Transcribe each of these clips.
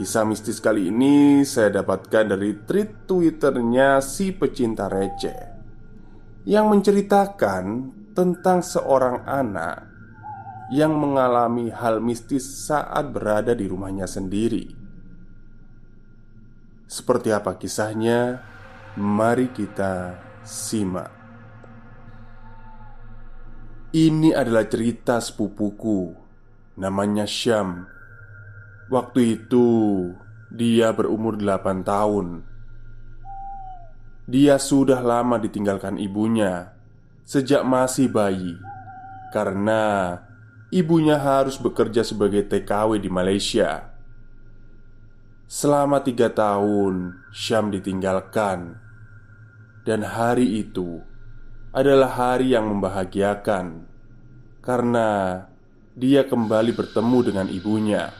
Kisah mistis kali ini saya dapatkan dari tweet twitternya si pecinta receh Yang menceritakan tentang seorang anak Yang mengalami hal mistis saat berada di rumahnya sendiri. Seperti apa kisahnya? Mari kita simak. Ini adalah cerita sepupuku. Namanya Syam Waktu itu dia berumur 8 tahun. Dia sudah lama ditinggalkan ibunya sejak masih bayi karena ibunya harus bekerja sebagai TKW di Malaysia. Selama tiga tahun, Syam ditinggalkan, dan hari itu adalah hari yang membahagiakan karena dia kembali bertemu dengan ibunya.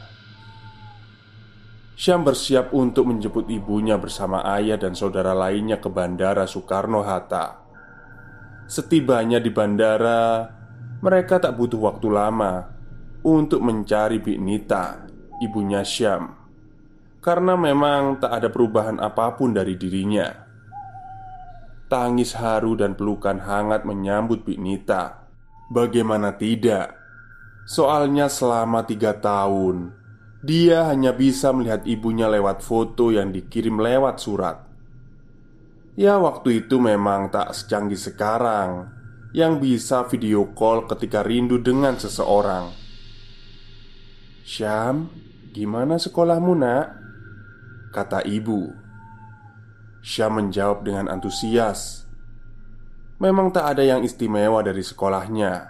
Syam bersiap untuk menjemput ibunya bersama ayah dan saudara lainnya ke Bandara Soekarno-Hatta. Setibanya di bandara, mereka tak butuh waktu lama untuk mencari Bik Nita, ibunya Syam, karena memang tak ada perubahan apa pun dari dirinya. Tangis haru dan pelukan hangat menyambut Bik Nita. Bagaimana tidak? Soalnya selama tiga tahun dia hanya bisa melihat ibunya lewat foto yang dikirim lewat surat. Ya, waktu itu memang tak secanggih sekarang yang bisa video call ketika rindu dengan seseorang. "Syam, gimana sekolahmu, Nak?" kata ibu. Syam menjawab dengan antusias. Memang tak ada yang istimewa dari sekolahnya.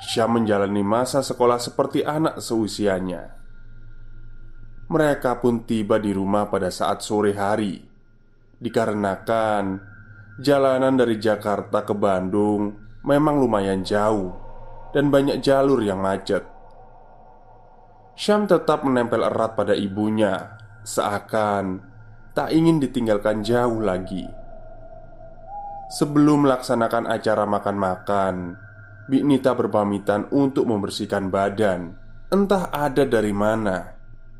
Syam menjalani masa sekolah seperti anak seusianya. Mereka pun tiba di rumah pada saat sore hari. Dikarenakan jalanan dari Jakarta ke Bandung memang lumayan jauh Dan banyak jalur yang macet. Syam tetap menempel erat pada ibunya Seakan tak ingin ditinggalkan jauh lagi. Sebelum melaksanakan acara makan-makan Bik Nita berpamitan untuk membersihkan badan. Entah ada dari mana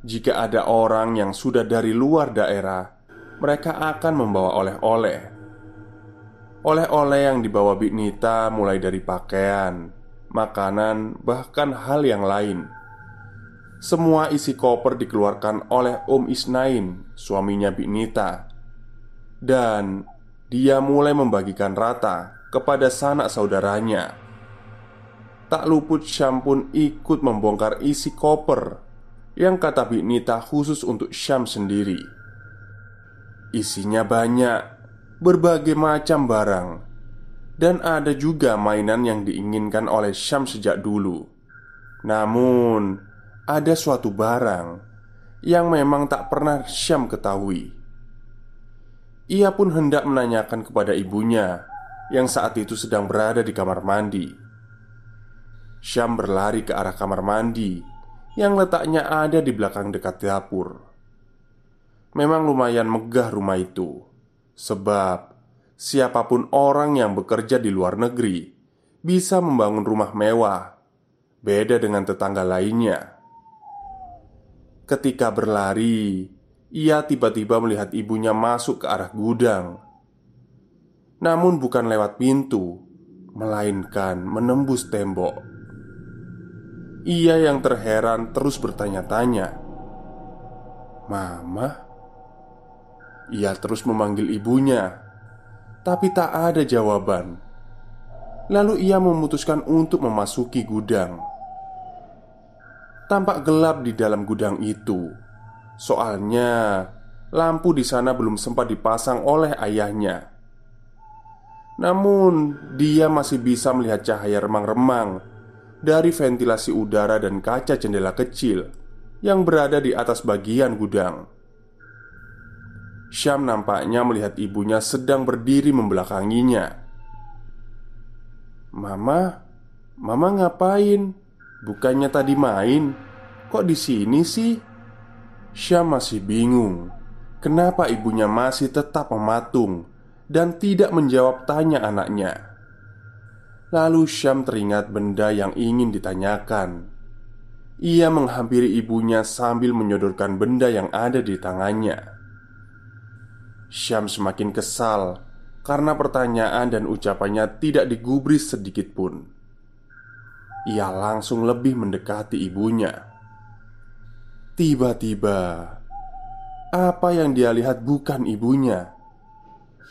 jika ada orang yang sudah dari luar daerah, mereka akan membawa oleh-oleh. Oleh-oleh yang dibawa Bik Nita mulai dari pakaian, makanan, bahkan hal yang lain. Semua isi koper dikeluarkan oleh Om Isnain, suaminya Bik Nita. Dan dia mulai membagikan rata kepada sanak saudaranya. Tak luput Syam pun ikut membongkar isi koper yang kata Bik Nita khusus untuk Syam sendiri. Isinya banyak, berbagai macam barang, dan ada juga mainan yang diinginkan oleh Syam sejak dulu. Namun, ada suatu barang yang memang tak pernah Syam ketahui. Ia pun hendak menanyakan kepada ibunya yang saat itu sedang berada di kamar mandi. Syam berlari ke arah kamar mandi yang letaknya ada di belakang dekat dapur. Memang lumayan megah rumah itu, sebab siapa pun orang yang bekerja di luar negeri bisa membangun rumah mewah, beda dengan tetangga lainnya. Ketika berlari, ia tiba-tiba melihat ibunya masuk ke arah gudang namun bukan lewat pintu, melainkan menembus tembok. Ia yang terheran terus bertanya-tanya, "Mama?" Ia terus memanggil ibunya, tapi tak ada jawaban. Lalu ia memutuskan untuk memasuki gudang. Tampak gelap di dalam gudang itu, soalnya lampu di sana belum sempat dipasang oleh ayahnya. Namun, dia masih bisa melihat cahaya remang-remang dari ventilasi udara dan kaca jendela kecil yang berada di atas bagian gudang. Syam nampaknya melihat ibunya sedang berdiri membelakanginya. "Mama, mama ngapain? Bukannya tadi main? Kok di sini sih?" Syam masih bingung kenapa ibunya masih tetap mematung dan tidak menjawab tanya anaknya. Lalu Syam teringat benda yang ingin ditanyakan. Ia menghampiri ibunya sambil menyodorkan benda yang ada di tangannya. Syam semakin kesal karena pertanyaan dan ucapannya tidak digubris sedikit pun. Ia langsung lebih mendekati ibunya. Tiba-tiba, apa yang dia lihat bukan ibunya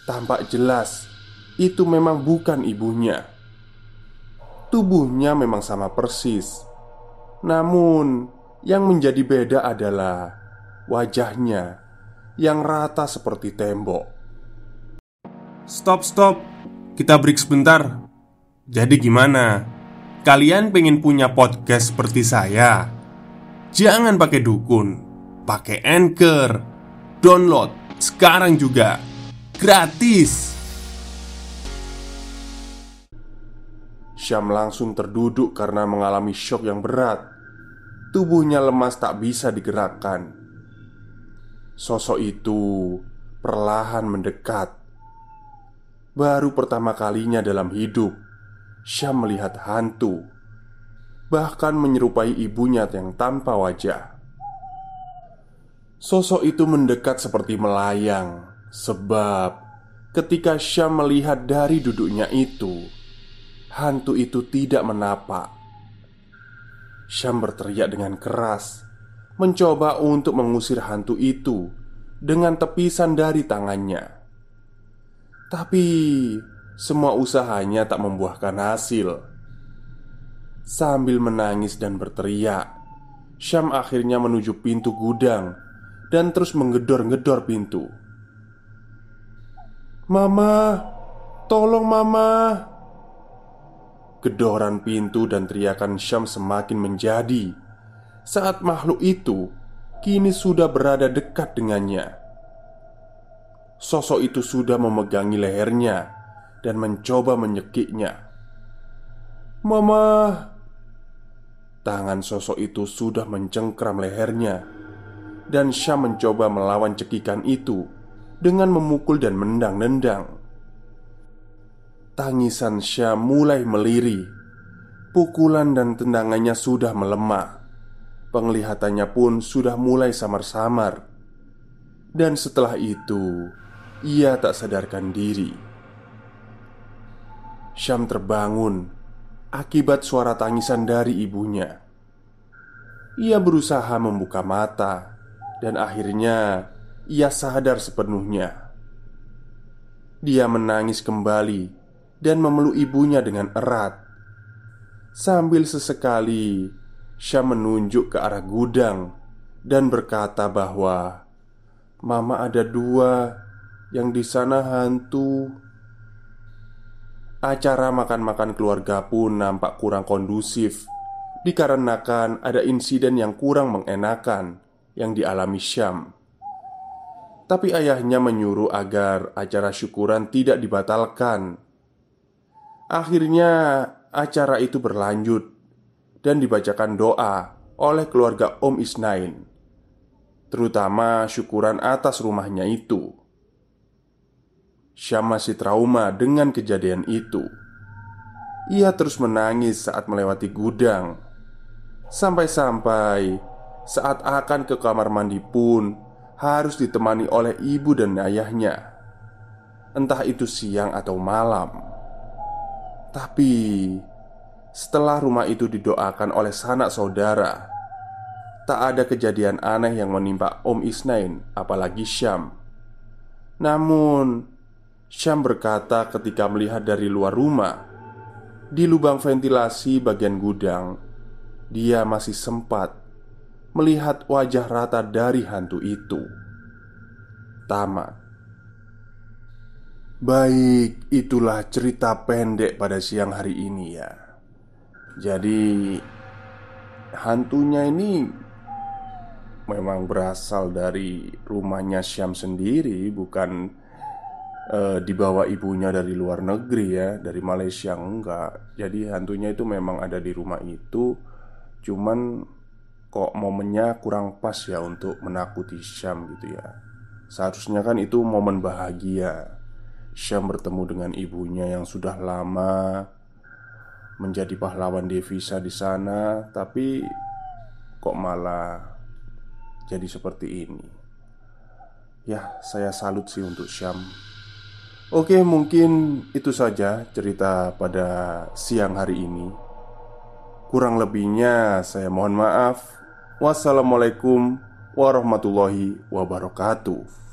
Tampak jelas itu memang bukan ibunya. Tubuhnya memang sama persis, namun yang menjadi beda adalah wajahnya yang rata seperti tembok. Stop, stop, kita break sebentar. Jadi, gimana? Kalian pengen punya podcast seperti saya? Jangan pakai dukun, pakai anchor, download sekarang juga gratis. Syam langsung terduduk karena mengalami shock yang berat. Tubuhnya lemas tak bisa digerakkan. Sosok itu perlahan mendekat. Baru pertama kalinya dalam hidup, Syam melihat hantu, bahkan menyerupai ibunya yang tanpa wajah. Sosok itu mendekat seperti melayang Sebab ketika Syam melihat dari duduknya itu Hantu itu tidak menapak Syam berteriak dengan keras Mencoba untuk mengusir hantu itu Dengan tepisan dari tangannya. Tapi semua usahanya tak membuahkan hasil. Sambil menangis dan berteriak Syam akhirnya menuju pintu gudang Dan terus menggedor-gedor pintu. Mama, tolong mama Gedoran pintu dan teriakan Syam semakin menjadi. Saat makhluk itu kini sudah berada dekat dengannya. Sosok itu sudah memegangi lehernya Dan mencoba menyekiknya. Mama! Tangan sosok itu sudah mencengkram lehernya Dan Syam mencoba melawan cekikan itu dengan memukul dan mendang-nendang. Tangisan Syah mulai meliri. Pukulan dan tendangannya sudah melemah. Penglihatannya pun sudah mulai samar-samar. Dan setelah itu, ia tak sadarkan diri. Syam terbangun akibat suara tangisan dari ibunya. Ia berusaha membuka mata dan akhirnya ia sadar sepenuhnya. Dia menangis kembali dan memeluk ibunya dengan erat. Sambil sesekali Syah menunjuk ke arah gudang dan berkata bahwa Mama ada dua yang di sana hantu. Acara makan-makan keluarga pun nampak kurang kondusif dikarenakan ada insiden yang kurang mengenakan yang dialami Syam. Tapi ayahnya menyuruh agar acara syukuran tidak dibatalkan Akhirnya acara itu berlanjut dan dibacakan doa oleh keluarga Om Isnain, terutama syukuran atas rumahnya itu. Syam masih trauma dengan kejadian itu. Ia terus menangis saat melewati gudang, sampai-sampai saat akan ke kamar mandi pun harus ditemani oleh ibu dan ayahnya, entah itu siang atau malam. Tapi setelah rumah itu didoakan oleh sanak saudara, tak ada kejadian aneh yang menimpa Om Isnain, apalagi Syam. Namun, Syam berkata ketika melihat dari luar rumah, di lubang ventilasi bagian gudang, dia masih sempat melihat wajah rata dari hantu itu. Tamat. Baik, itulah cerita pendek pada siang hari ini ya. Jadi hantunya ini memang berasal dari rumahnya Syam sendiri, bukan uh, dibawa ibunya dari luar negeri ya, dari Malaysia enggak. Jadi hantunya itu memang ada di rumah itu, cuman kok momennya kurang pas ya untuk menakuti Syam gitu ya. Seharusnya kan itu momen bahagia. Syam bertemu dengan ibunya yang sudah lama menjadi pahlawan devisa di sana, tapi kok malah jadi seperti ini. Ya, saya salut sih untuk Syam. Oke, mungkin itu saja cerita pada siang hari ini. Kurang lebihnya, saya mohon maaf. Wassalamualaikum warahmatullahi wabarakatuh.